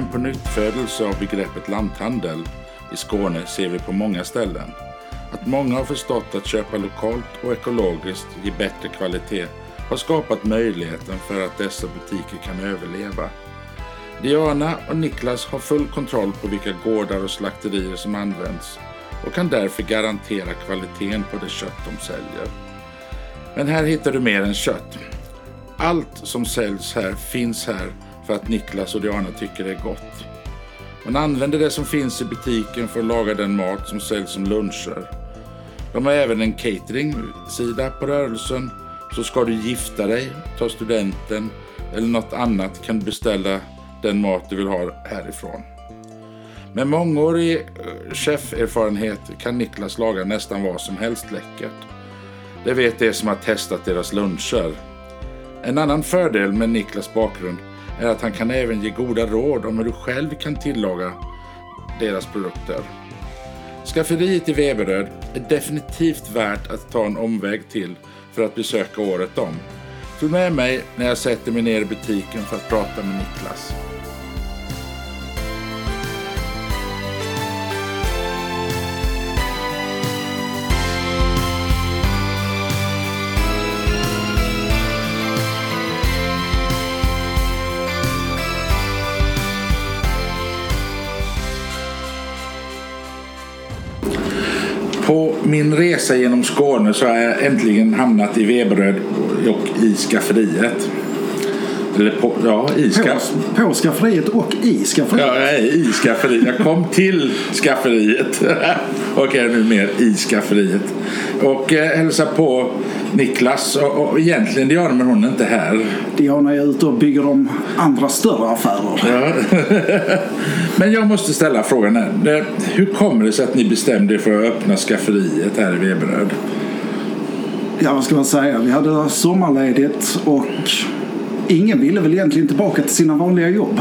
En pånyttfödelse av begreppet lanthandel i Skåne ser vi på många ställen. Att många har förstått att köpa lokalt och ekologiskt ger bättre kvalitet har skapat möjligheten för att dessa butiker kan överleva. Diana och Niklas har full kontroll på vilka gårdar och slakterier som används och kan därför garantera kvaliteten på det kött de säljer. Men här hittar du mer än kött. Allt som säljs här finns här för att Niklas och Diana tycker det är gott. Man använder det som finns i butiken för att laga den mat som säljs som luncher. De har även en catering-sida på rörelsen. Så ska du gifta dig, ta studenten eller något annat kan du beställa den mat du vill ha härifrån. Med mångårig eh, cheferfarenhet kan Niklas laga nästan vad som helst läckert. Det vet de som har testat deras luncher. En annan fördel med Niklas bakgrund är att han kan även ge goda råd om hur du själv kan tillaga deras produkter. Skafferiet i Veberöd är definitivt värt att ta en omväg till för att besöka året om. Följ med mig när jag sätter mig ner i butiken för att prata med Niklas. På min resa genom Skåne så har jag äntligen hamnat i Veberöd och i skafferiet. Eller på, ja, i skaff... På, på skafferiet och i skafferiet? Ja, är i skafferiet. Jag kom till skafferiet och är nu mer i skafferiet. Och eh, hälsar på Niklas och, och egentligen Diana, men hon är inte här. Diana är ute och bygger om andra större affärer. Ja. men jag måste ställa frågan här. Hur kommer det sig att ni bestämde er för att öppna skafferiet här i Veberöd? Ja, vad ska man säga? Vi hade sommarledigt och ingen ville väl egentligen tillbaka till sina vanliga jobb.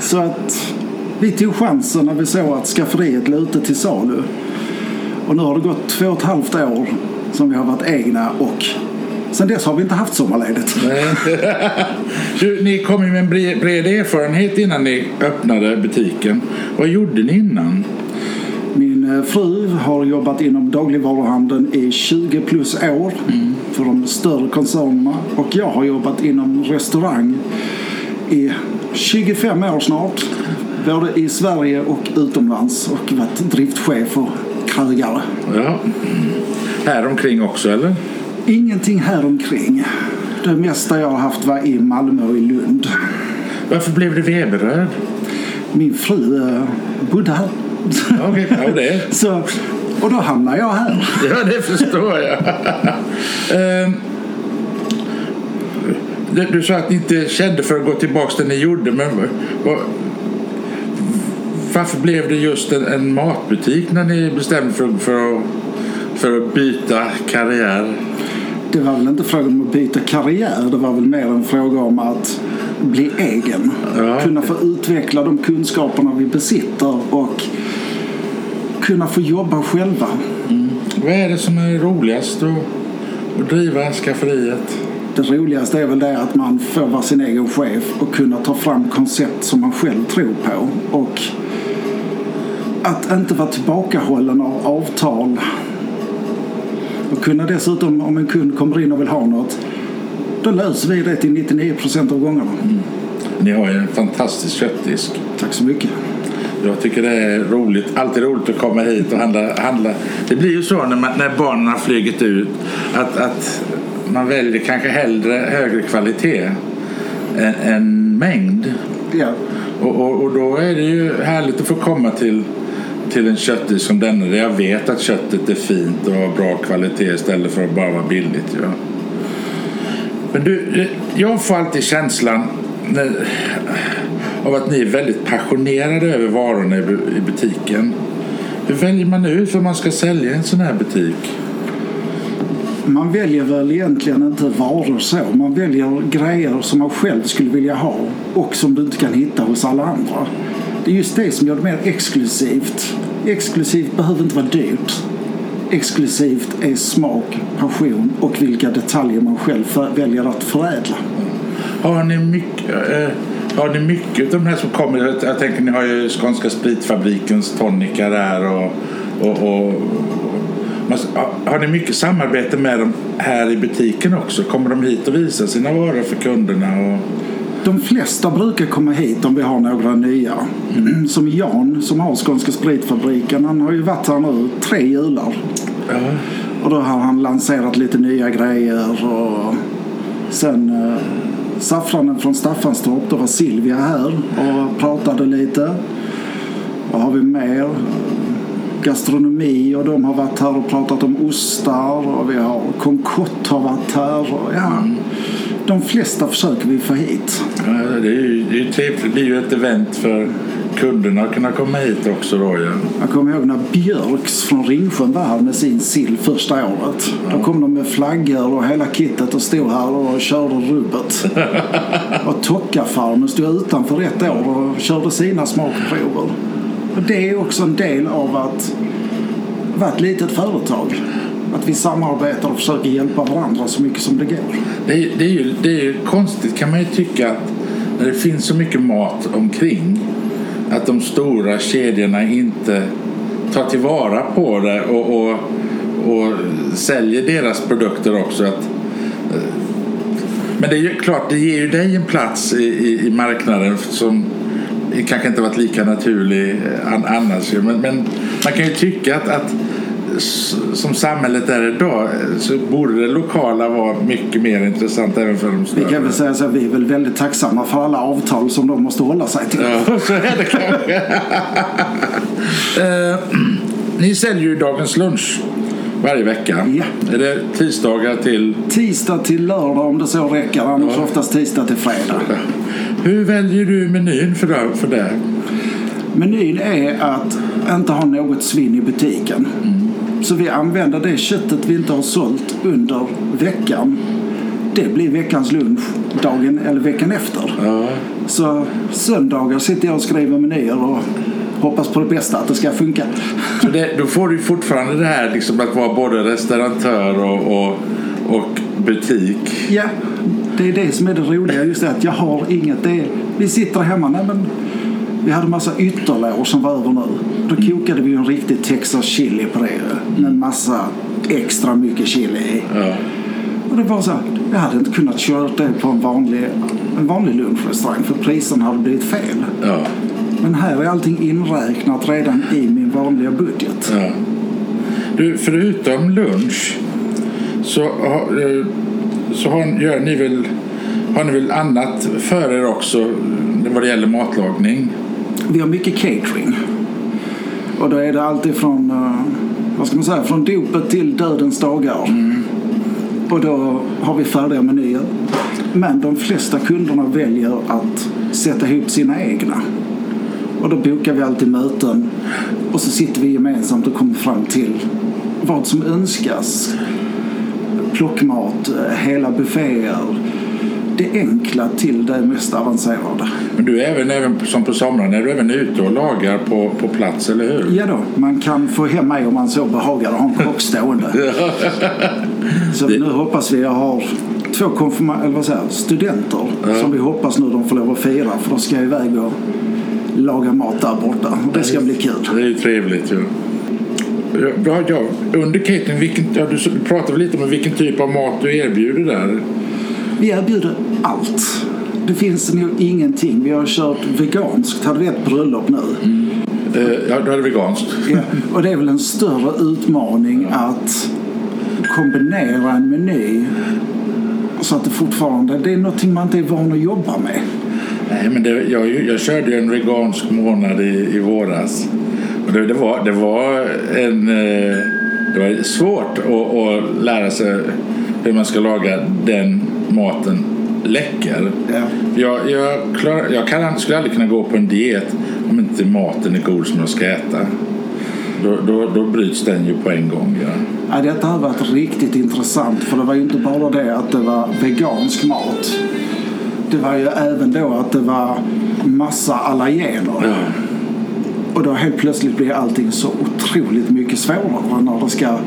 Så att vi tog chansen när vi såg att skafferiet låg ute till salu. Och nu har det gått två och ett halvt år som vi har varit egna och sen dess har vi inte haft sommarledigt. du, ni kom ju med en bred erfarenhet innan ni öppnade butiken. Vad gjorde ni innan? Min eh, fru har jobbat inom dagligvaruhandeln i 20 plus år mm. för de större koncernerna och jag har jobbat inom restaurang i 25 år snart. Både i Sverige och utomlands och varit driftchef och krögare. Ja. Här omkring också eller? Ingenting här omkring. Det mesta jag har haft var i Malmö och i Lund. Varför blev det Veberöd? Min fru uh, bodde här. Okej, okay, ja, det. Så, och då hamnade jag här. Ja, det förstår jag. uh, du sa att ni inte kände för att gå tillbaka till det ni gjorde, men vad, varför blev det just en, en matbutik när ni bestämde för, för, att, för att byta karriär? Det var väl inte frågan om att byta karriär. Det var väl mer en fråga om att bli egen. Ja. Kunna få utveckla de kunskaperna vi besitter och kunna få jobba själva. Mm. Vad är det som är roligast att, att driva skafferiet? Det roligaste är väl det att man får vara sin egen chef och kunna ta fram koncept som man själv tror på. Och att inte vara tillbakahållen av avtal. Och kunna dessutom, om en kund kommer in och vill ha något, då löser vi det till 99 procent av gångerna. Mm. Ni har ju en fantastisk köttdisk. Tack så mycket. Jag tycker det är roligt, alltid roligt att komma hit och handla. handla. Det blir ju så när, man, när barnen har flugit ut att, att man väljer kanske hellre högre kvalitet än, än mängd. Ja. Och, och, och, då är det ju härligt att få komma till till en köttdisk som denna där jag vet att köttet är fint och har bra kvalitet istället för att bara vara billigt. Ja. Men du, jag får alltid känslan när, eh, av att ni är väldigt passionerade över varorna i butiken. Hur väljer man ut vad man ska sälja i en sån här butik? Man väljer väl egentligen inte varor så. Man väljer grejer som man själv skulle vilja ha och som du inte kan hitta hos alla andra. Det är just det som gör det mer exklusivt. Exklusivt behöver inte vara dyrt. Exklusivt är smak, passion och vilka detaljer man själv väljer att förädla. Har ni mycket, äh, Har ni mycket av de här som kommer? Jag, jag tänker ni har ju Skånska spritfabrikens tonika där och, och, och har ni mycket samarbete med dem här i butiken också? Kommer de hit och visar sina varor för kunderna? Och... De flesta brukar komma hit om vi har några nya. Mm. Som Jan som har Skånska Spritfabriken. Han har ju varit här nu tre jular. Ja. Och då har han lanserat lite nya grejer. Och sen eh, saffranen från Staffanstorp. Då var Silvia här och pratade lite. Vad har vi mer? gastronomi och de har varit här och pratat om ostar och vi har Concote har varit här. Och, ja, mm. De flesta försöker vi få hit. Ja, det är ju det är trevligt. Det blir ju ett event för kunderna kunna komma hit också. Då, ja. Jag kommer ihåg när Björks från Ringsjön var här med sin sill första året. Ja. Då kom de med flaggor och hela kittet och stod här och körde rubbet. och Tokkafarmen stod utanför ett år och körde sina smakprover. Och det är också en del av att vara ett litet företag. Att vi samarbetar och försöker hjälpa varandra så mycket som det går. Det är, det är, ju, det är ju konstigt kan man ju tycka att när det finns så mycket mat omkring att de stora kedjorna inte tar tillvara på det och, och, och säljer deras produkter också. Att, eh, men det är ju klart, det ger ju dig en plats i, i, i marknaden som kanske inte varit lika naturlig eh, annars. Men, men man kan ju tycka att, att som samhället är idag så borde det lokala vara mycket mer intressant även för de större. Vi kan väl säga så att vi är väl väldigt tacksamma för alla avtal som de måste hålla sig till. Ja, så är det kanske. uh, ni säljer ju Dagens Lunch varje vecka. Ja. Är det tisdagar till? Tisdag till lördag om det så räcker. Annars ja. oftast tisdag till fredag. Hur väljer du menyn för det? För det? Menyn är att inte ha något svinn i butiken. Mm. Så vi använder det köttet vi inte har sålt under veckan. Det blir veckans lunch dagen eller veckan efter. Ja. Så söndagar sitter jag och skriver menyer och hoppas på det bästa, att det ska funka. Så det, då får du fortfarande det här liksom att vara både restauratör och, och, och butik? Ja, det är det som är det roliga. Just det att jag har inget. Det är, vi sitter hemma. Nej, men vi hade massa ytterlår som var över nu. Då kokade vi en riktig Texas chili på det. Med en massa extra mycket chili i. Ja. Och det var så jag hade inte kunnat köra det på en vanlig, en vanlig lunchrestaurang för priserna hade blivit fel. Ja. Men här är allting inräknat redan i min vanliga budget. Ja. Du, förutom lunch så, eh, så har, gör ni väl, har ni väl annat för er också vad det gäller matlagning? Vi har mycket catering. Och då är det alltid från, uh, eh, vad ska man säga, från dopet till dödens dagar. Mm. Och då har vi färdiga menyer. Men de flesta kunderna väljer att sätta ihop sina egna. Och då bokar vi alltid möten och så sitter vi gemensamt och kommer fram till vad som önskas. Plockmat, eh, hela bufféer, det enkla till det mest avancerade. Men du är även, även som på somrarna, är du även ute och lagar på, på plats, eller hur? Ja då, man kan få hem mig om man så behagar och ha en kock stående. så det... nu hoppas vi att har två konfirma- eller vad säger, studenter ja. som vi hoppas nu de får lov att fira för då ska jag iväg och laga mat där borta. Och det ska bli kul. Det är ju trevligt ju. Ja, ja, under catering, vilken, ja, du pratade lite om vilken typ av mat du erbjuder där. Vi erbjuder allt. Det finns nog ingenting. Vi har kört veganskt. Hade vi ett bröllop nu. Mm. Uh, ja, du hade veganskt. ja, och det är väl en större utmaning att kombinera en meny så att det fortfarande det är någonting man inte är van att jobba med. Nej, men det, jag, jag körde en vegansk månad i, i våras. Och det, det, var, det var en... Eh, det var svårt att, att lära sig hur man ska laga den maten läcker. Ja. Jag, jag, klar, jag kan, skulle aldrig kunna gå på en diet om inte maten är god som jag ska äta. Då, då, då bryts den ju på en gång. Ja. Ja, detta har varit riktigt intressant för det var ju inte bara det att det var vegansk mat. Det var ju även då att det var massa allergener. Ja. Och då helt plötsligt blir allting så otroligt mycket svårare när det ska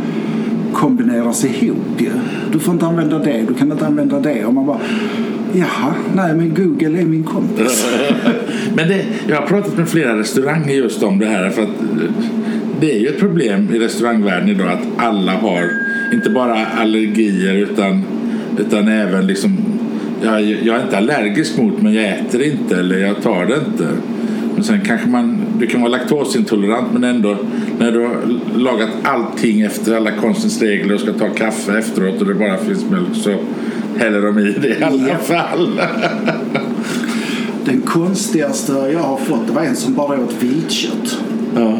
kombineras ihop ju. Du får inte använda det, du kan inte använda det. Och man bara, Jaha, nej men Google är min kompis. Men det, jag har pratat med flera restauranger just om det här. För att eh, det är ju ett problem i restaurangvärlden idag att alla har inte bara allergier utan, utan även liksom jag, jag är inte allergisk mot men jag äter inte eller jag tar det inte. Men sen kanske man, du kan vara laktosintolerant men ändå när du har lagat allting efter alla konstens regler och ska ta kaffe efteråt och det bara finns mjölk så häller de i det i alla Ja. fall. Den konstigaste jag har fått det var en som bara åt viltkött. Ja.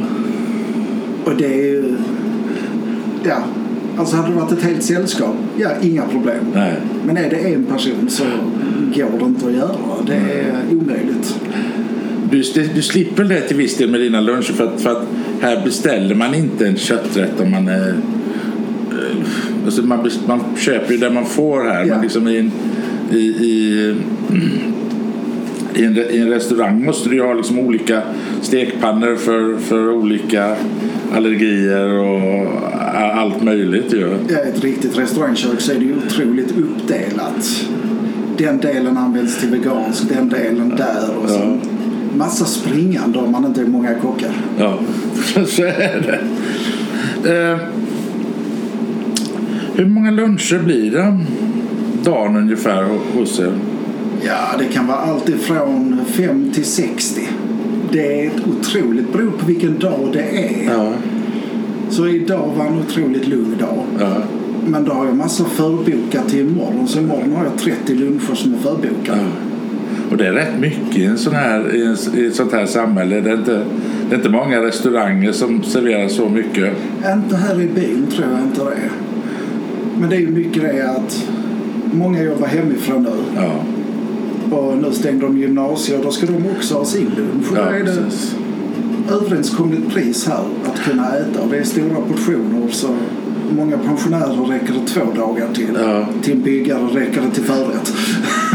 Och det är ju... Ja, alltså hade det varit ett helt sällskap, ja inga problem. Nej. Men är det en person så går det inte att göra. Det är omöjligt. Du, du slipper det till viss del med dina luncher för att, för att här beställer man inte en kötträtt om man är... eh, Alltså man, man köper ju det man får här. Ja. Men liksom i en, i, i, i, en, I en restaurang måste du ju ha liksom olika stekpannor för, för olika allergier och allt möjligt ju. I ett riktigt restaurangkök så är det ju otroligt uppdelat. Den delen används till vegansk, den delen där och så massa springande om man inte är många kockar. Ja, så är det. Eh, hur många luncher blir det dagen ungefär ho- hos er? Ja, det kan vara allt ifrån 5 till 60. Det är otroligt, beror på vilken dag det är. Ja, Så idag var en otroligt lugn dag. ja, Men då har jag massa förbokat till imorgon. Så imorgon har jag 30 luncher som är förbokade. ja. Och det är rätt mycket i, en sån här, i, ett sånt här samhälle. Det är, inte, det är inte många restauranger som serverar så mycket. Inte här i byn tror jag inte det. Men det är ju mycket det att många jobbar hemifrån nu. Ja, Och nu stängde de gymnasier. Då ska de också ha sin lunch. Och ja är det precis. överenskomligt pris här att kunna äta. Och det är stora portioner. Så många pensionärer räcker det två dagar till. Ja. Till en byggare räcker det till förrätt.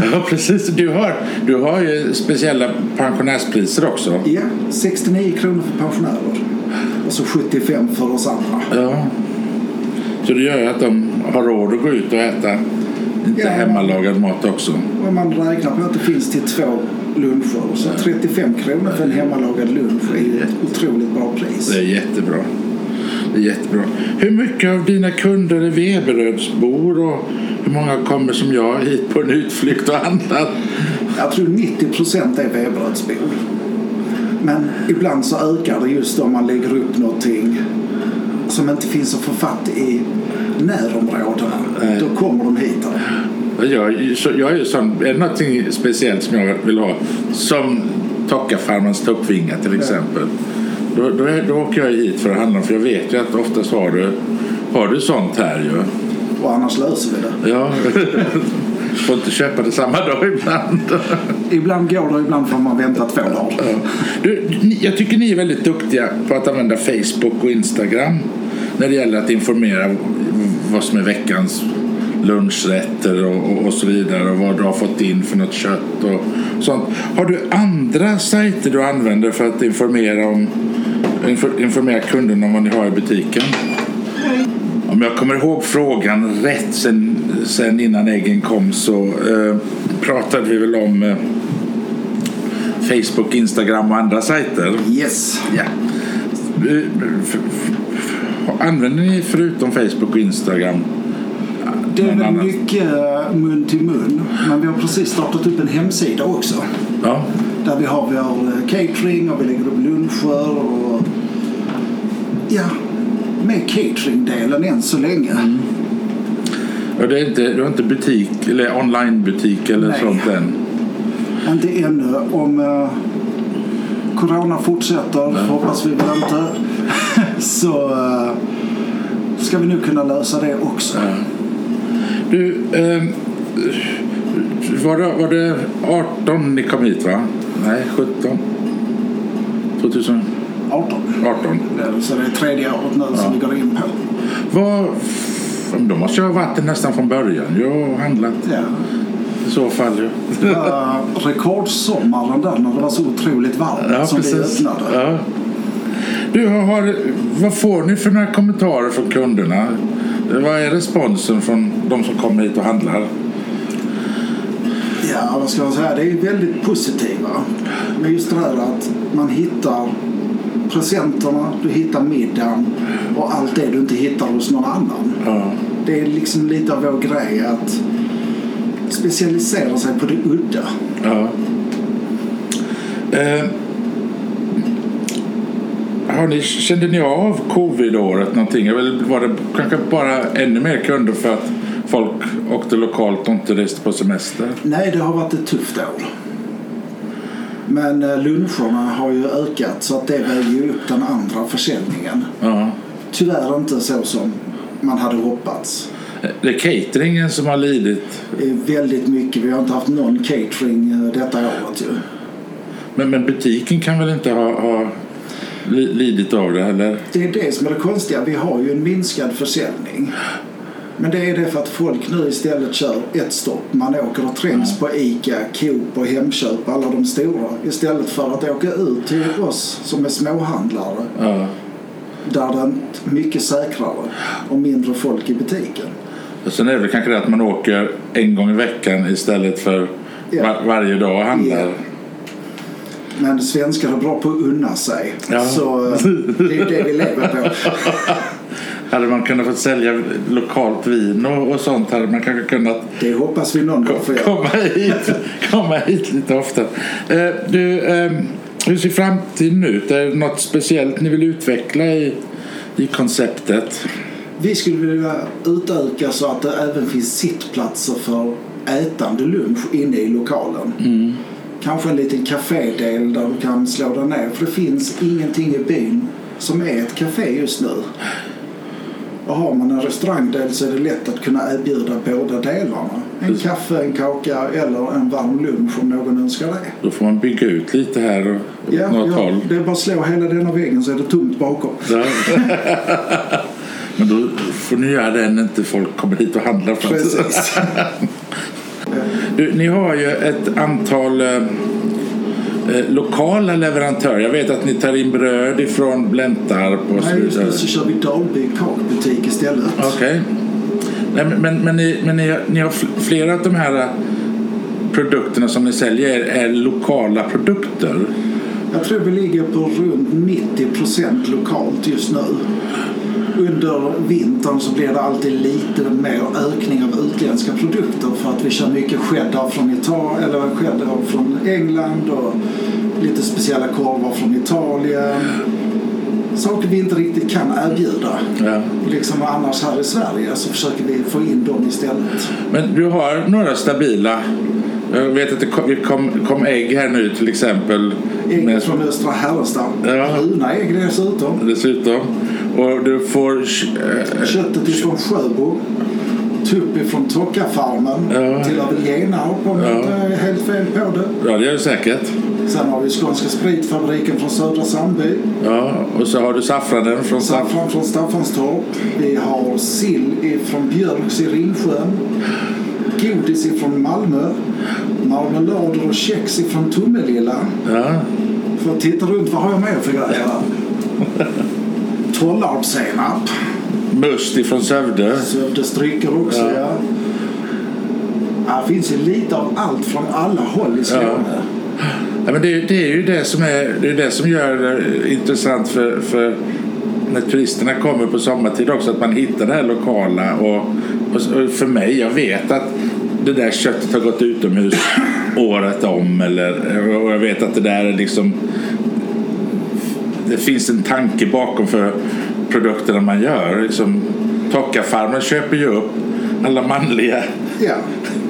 Ja, precis. Du har, du har ju speciella pensionärspriser också. Ja, 69 kronor för pensionärer. Och så 75 för oss andra. Ja. Så det gör ju att de har råd att gå ut och äta inte Ja. hemmalagad mat också. Om man räknar på att det finns till två luncher. Så 35 kronor för en hemmalagad lunch är ett otroligt bra pris. Det är jättebra. Det är jättebra. Hur mycket av dina kunder är Veberödsbor och många kommer som jag hit på en utflykt och handlar? Jag tror 90 procent är vebrödsbor. Men ibland så ökar det just om man lägger upp någonting som inte finns att få fatt i närområdena. Nej. Då kommer de hit. Jag, så, jag är ju sån, är det någonting speciellt som jag vill ha som Tockafarmans tuppvingar till exempel. Då, då, är, då åker jag hit för att handla för jag vet ju att oftast har du, har du sånt här ju. Och annars löser vi det. Ja. Får inte köpa det samma dag ibland. Ibland går det, ibland får man vänta två dagar. Ja. Du, jag tycker ni är väldigt duktiga på att använda Facebook och Instagram när det gäller att informera vad som är veckans lunchrätter och, och, och så vidare och vad du har fått in för något kött och sånt. Har du andra sajter du använder för att informera, om, infor- informera kunderna om vad ni har i butiken? Om jag kommer ihåg frågan rätt sen, sen innan äggen kom så eh, pratade vi väl om eh, Facebook, Instagram och andra sajter. Yes. Ja. Eh, Använder ni förutom Facebook och Instagram? Det är väl mycket eh, mun till mun. Men vi har precis startat upp en hemsida också. Ja. Där vi har vår eh, catering och vi lägger upp luncher och ja, med cateringdelen än så länge. Och det är inte, du har inte butik eller onlinebutik eller Nej. sånt än? Inte ännu. Om eh, corona fortsätter, hoppas vi väl inte, så eh, ska vi nu kunna lösa det också. Ja. Du, eh, var, det, var det 18 ni kom hit va? Nej, 17? 2018? 18. Det- Så det är tredje året nu som vi går in på. Vad, då måste jag ha varit nästan från början. Jag har handlat Ja. i så fall. ju. Det var rekordsommaren där när det var så otroligt varmt Ja, som vi precis. öppnade. Ja. Du, har, vad får ni för några kommentarer från kunderna? Vad är responsen från de som kommer hit och handlar? Ja, Ja, vad ska man säga? Det är väldigt positiva. Men just det här att man hittar presenterna, du hittar middagen och allt det du inte hittar hos någon annan. Ja. Det är liksom lite av vår grej att specialisera sig på det udda. Ja. Eh, har ni, kände ni av covid-året någonting? Eller var det kanske bara ännu mer kunder för att folk åkte lokalt och inte reste på semester? Nej, det har varit ett tufft år. Men eh, luncherna har ju ökat så att det väger ju upp den andra försäljningen. Ja. Tyvärr inte så som man hade hoppats. Det är cateringen som har lidit. Väldigt mycket. Vi har inte haft någon catering eh, detta året ju. Men, men butiken kan väl inte ha, ha li- lidit av det? Eller? Det är det som är det konstiga. Vi har ju en minskad försäljning. Men det är det för att folk nu istället kör ett stopp. Man åker och trängs på ICA, Coop och Hemköp, alla de stora. Istället för att åka ut till oss som är småhandlare. Ja. Där det är mycket säkrare och mindre folk i butiken. Och sen är det väl kanske det att man åker en gång i veckan istället för Ja. var, varje dag och handlar. Ja. Men svenskar är bra på att unna sig. Ja. Så eh, det är det vi lever på. Hade man kunnat få sälja lokalt vin och, och sånt hade man kanske kunnat Det hoppas vi någon göra. komma hit, komma hit lite ofta. Eh, du, eh, hur ser framtiden ut? Är det något speciellt ni vill utveckla i, i konceptet? Vi skulle vilja utöka så att det även finns sittplatser för ätande lunch inne i lokalen. Kanske en liten kafédel där du kan slå dig ner. För det finns ingenting i byn som är ett café just nu. Och har man en restaurangdel så är det lätt att kunna erbjuda båda delarna. En kaffe, en kaka eller en varm lunch om någon önskar det. Då får man bygga ut lite här och Ja, något ja, håll. det är bara att slå hela denna väggen så är det tomt bakom. Ja. Men då får ni göra det när inte folk kommer hit och handlar. Precis. Du, ni har ju ett antal eh, lokala leverantörer. Jag vet att ni tar in bröd ifrån Bläntarp och så Nej, vidare. nu så kör vi Dalby kakbutik istället. Okej. Nej, men men, men, ni, men ni, ni har fl- flera av de här eh, produkterna som ni säljer är, är lokala produkter. Jag tror vi ligger på runt 90 procent lokalt just nu. Under vintern så blir det alltid lite mer ökning av utländska produkter för att vi kör mycket cheddar från Italien, eller cheddar från England och lite speciella korvar från Italien. Saker vi inte riktigt kan erbjuda. Ja. Liksom annars här i Sverige så försöker vi få in dem istället. Men du har några stabila. Jag vet att det kom, kom, kom ägg här nu till exempel. Ägg Med, från Östra Herrestam. Ja. Bruna ägg dessutom. dessutom. Och du får... eh, Köttet ifrån Sjöbo. Tupp ifrån Tockafarmen Ja. till Avellenarp om jag Ja. inte är helt fel på det. Ja, det gör du säkert. Sen har vi Skånska spritfabriken från Södra Sandby. Ja, och så har du saffranen från Saff. Saffran från Staffanstorp. Vi har sill ifrån Björks i Ringsjön. Godis ifrån Malmö. Marmelader och kex ifrån Tomelilla. Ja. För att titta runt, vad har jag mer för grejer? Tollarpssenap. Must ifrån Sövde. Sövdes drycker också, Ja. ja. ja. Det finns ju lite av allt från alla håll i Skåne. Ja, men det, det är ju det som, är, det är det som gör det intressant för, för när turisterna kommer på sommartid också. Att man hittar det här lokala. Och, och för mig, jag vet att det där köttet har gått utomhus året om. Eller, och jag vet att det där är liksom... Det finns en tanke bakom för produkterna man gör. Liksom, Tockafarmen köper ju upp alla manliga Ja.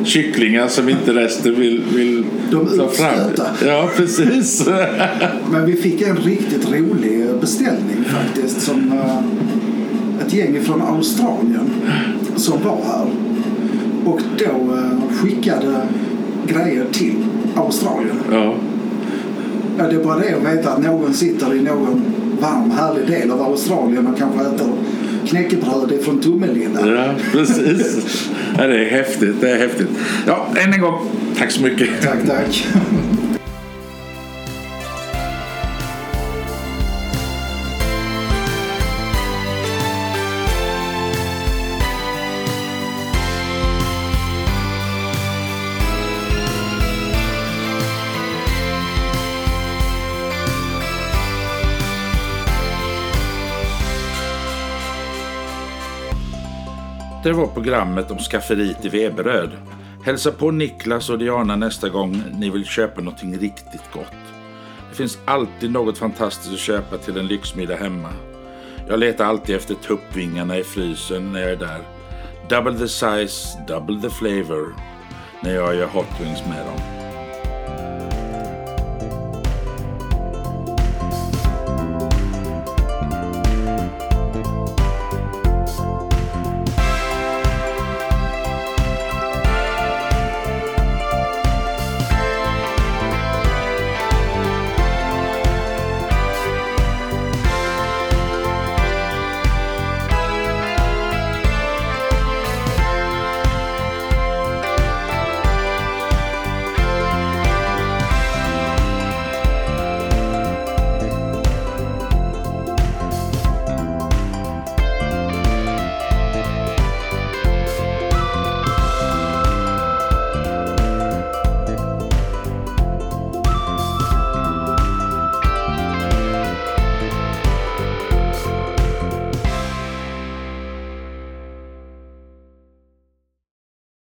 kycklingar som inte resten vill, vill De ta fram. Ja, precis. Men vi fick en riktigt rolig beställning faktiskt. Som eh, ett gäng från Australien som var här. Och då eh, skickade grejer till Australien. Ja, Ja, det är bara det att veta att någon sitter i någon varm härlig del av Australien och kanske äter knäckebröd från Tomelilla. ja precis. Ja, det är häftigt. Det är häftigt. Ja, än en gång, tack så mycket. Tack, tack. Det var programmet om skafferiet i Veberöd. Hälsa på Niklas och Diana nästa gång ni vill köpa någonting riktigt gott. Det finns alltid något fantastiskt att köpa till en lyxmiddag hemma. Jag letar alltid efter tuppvingarna i frysen när jag är där. Double the size, double the flavor när jag gör hot wings med dem.